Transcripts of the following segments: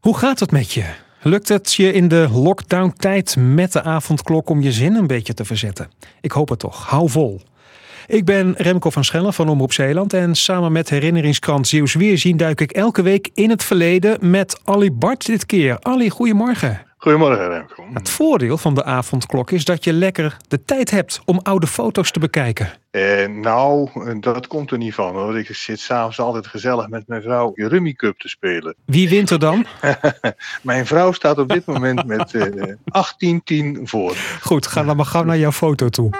Hoe gaat het met je? Lukt het je in de lockdown-tijd met de avondklok om je zin een beetje te verzetten? Ik hoop het toch. Hou vol. Ik ben Remco van Schellen van Omroep Zeeland en samen met herinneringskrant Zeeuws Weerzien duik ik elke week in het verleden met Ali Bart dit keer. Ali, goedemorgen. Goedemorgen Remco. Het voordeel van de avondklok is dat je lekker de tijd hebt om oude foto's te bekijken. Eh, nou, dat komt er niet van hoor. Ik zit s'avonds altijd gezellig met mijn vrouw Rummy Cup te spelen. Wie wint er dan? mijn vrouw staat op dit moment met eh, 18-10 voor. Goed, ga dan maar gauw naar jouw foto toe.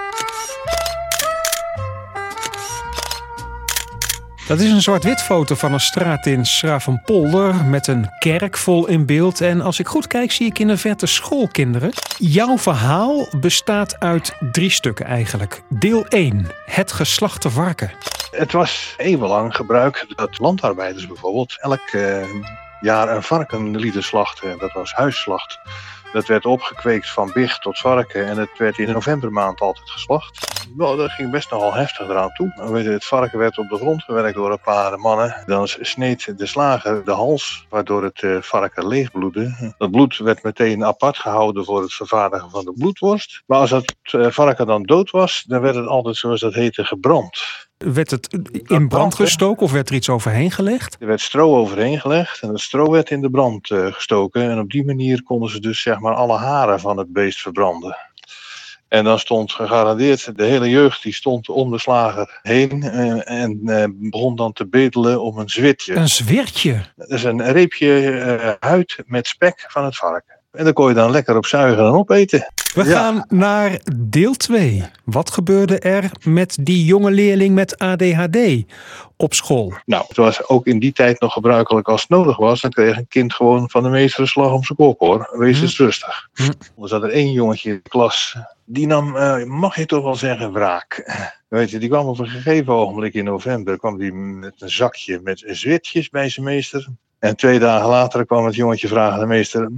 Dat is een zwart-wit foto van een straat in Schravenpolder met een kerk vol in beeld. En als ik goed kijk, zie ik in de verte schoolkinderen. Jouw verhaal bestaat uit drie stukken eigenlijk. Deel 1, het geslachte varken. Het was eeuwenlang gebruik dat landarbeiders bijvoorbeeld elk eh, jaar een varken lieten slachten. Dat was huisslacht. Dat werd opgekweekt van bicht tot varken en het werd in novembermaand altijd geslacht. Nou, dat ging best nogal heftig eraan toe. Het varken werd op de grond gewerkt door een paar mannen. Dan sneed de slager de hals, waardoor het eh, varken leegbloedde. Dat bloed werd meteen apart gehouden voor het vervaardigen van de bloedworst. Maar als het eh, varken dan dood was, dan werd het altijd, zoals dat heette, gebrand. Werd het in brand gestoken of werd er iets overheen gelegd? Er werd stro overheen gelegd en het stro werd in de brand uh, gestoken. En op die manier konden ze dus zeg maar alle haren van het beest verbranden. En dan stond gegarandeerd de hele jeugd die stond om de slager heen uh, en uh, begon dan te bedelen om een zwitje. Een zwirtje? Dat is een reepje huid met spek van het varken. En daar kon je dan lekker op zuigen en opeten. We ja. gaan naar deel 2. Wat gebeurde er met die jonge leerling met ADHD op school? Nou, het was ook in die tijd nog gebruikelijk als het nodig was. Dan kreeg een kind gewoon van de meester een slag om zijn kop hoor. Wees hm. eens rustig. Hm. Er zat er één jongetje in de klas. Die nam, uh, mag je toch wel zeggen, wraak. Weet je, die kwam op een gegeven ogenblik in november. kwam die met een zakje met zwitjes bij zijn meester. En twee dagen later kwam het jongetje vragen aan de meester.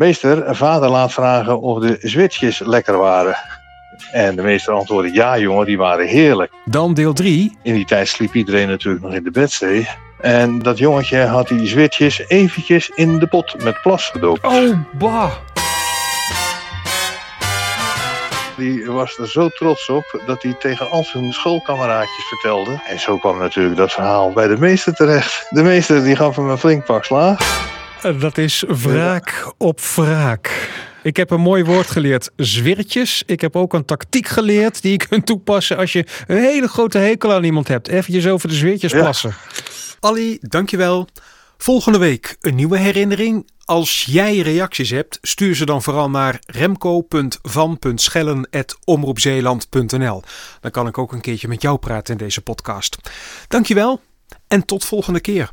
Meester, vader laat vragen of de zwitsjes lekker waren. En de meester antwoordde ja jongen, die waren heerlijk. Dan deel 3. In die tijd sliep iedereen natuurlijk nog in de bedstee. En dat jongetje had die zwitsjes eventjes in de pot met plas gedoopt. Oh, bah. Die was er zo trots op dat hij tegen al zijn schoolkameraadjes vertelde. En zo kwam natuurlijk dat verhaal bij de meester terecht. De meester die gaf hem een flink pak slaag. Dat is wraak op wraak. Ik heb een mooi woord geleerd, zwirtjes. Ik heb ook een tactiek geleerd die je kunt toepassen als je een hele grote hekel aan iemand hebt. Eventjes over de zwirtjes ja. plassen. Ali, dankjewel. Volgende week een nieuwe herinnering. Als jij reacties hebt, stuur ze dan vooral naar remco.van.schellen.omroepzeeland.nl. Dan kan ik ook een keertje met jou praten in deze podcast. Dankjewel en tot volgende keer.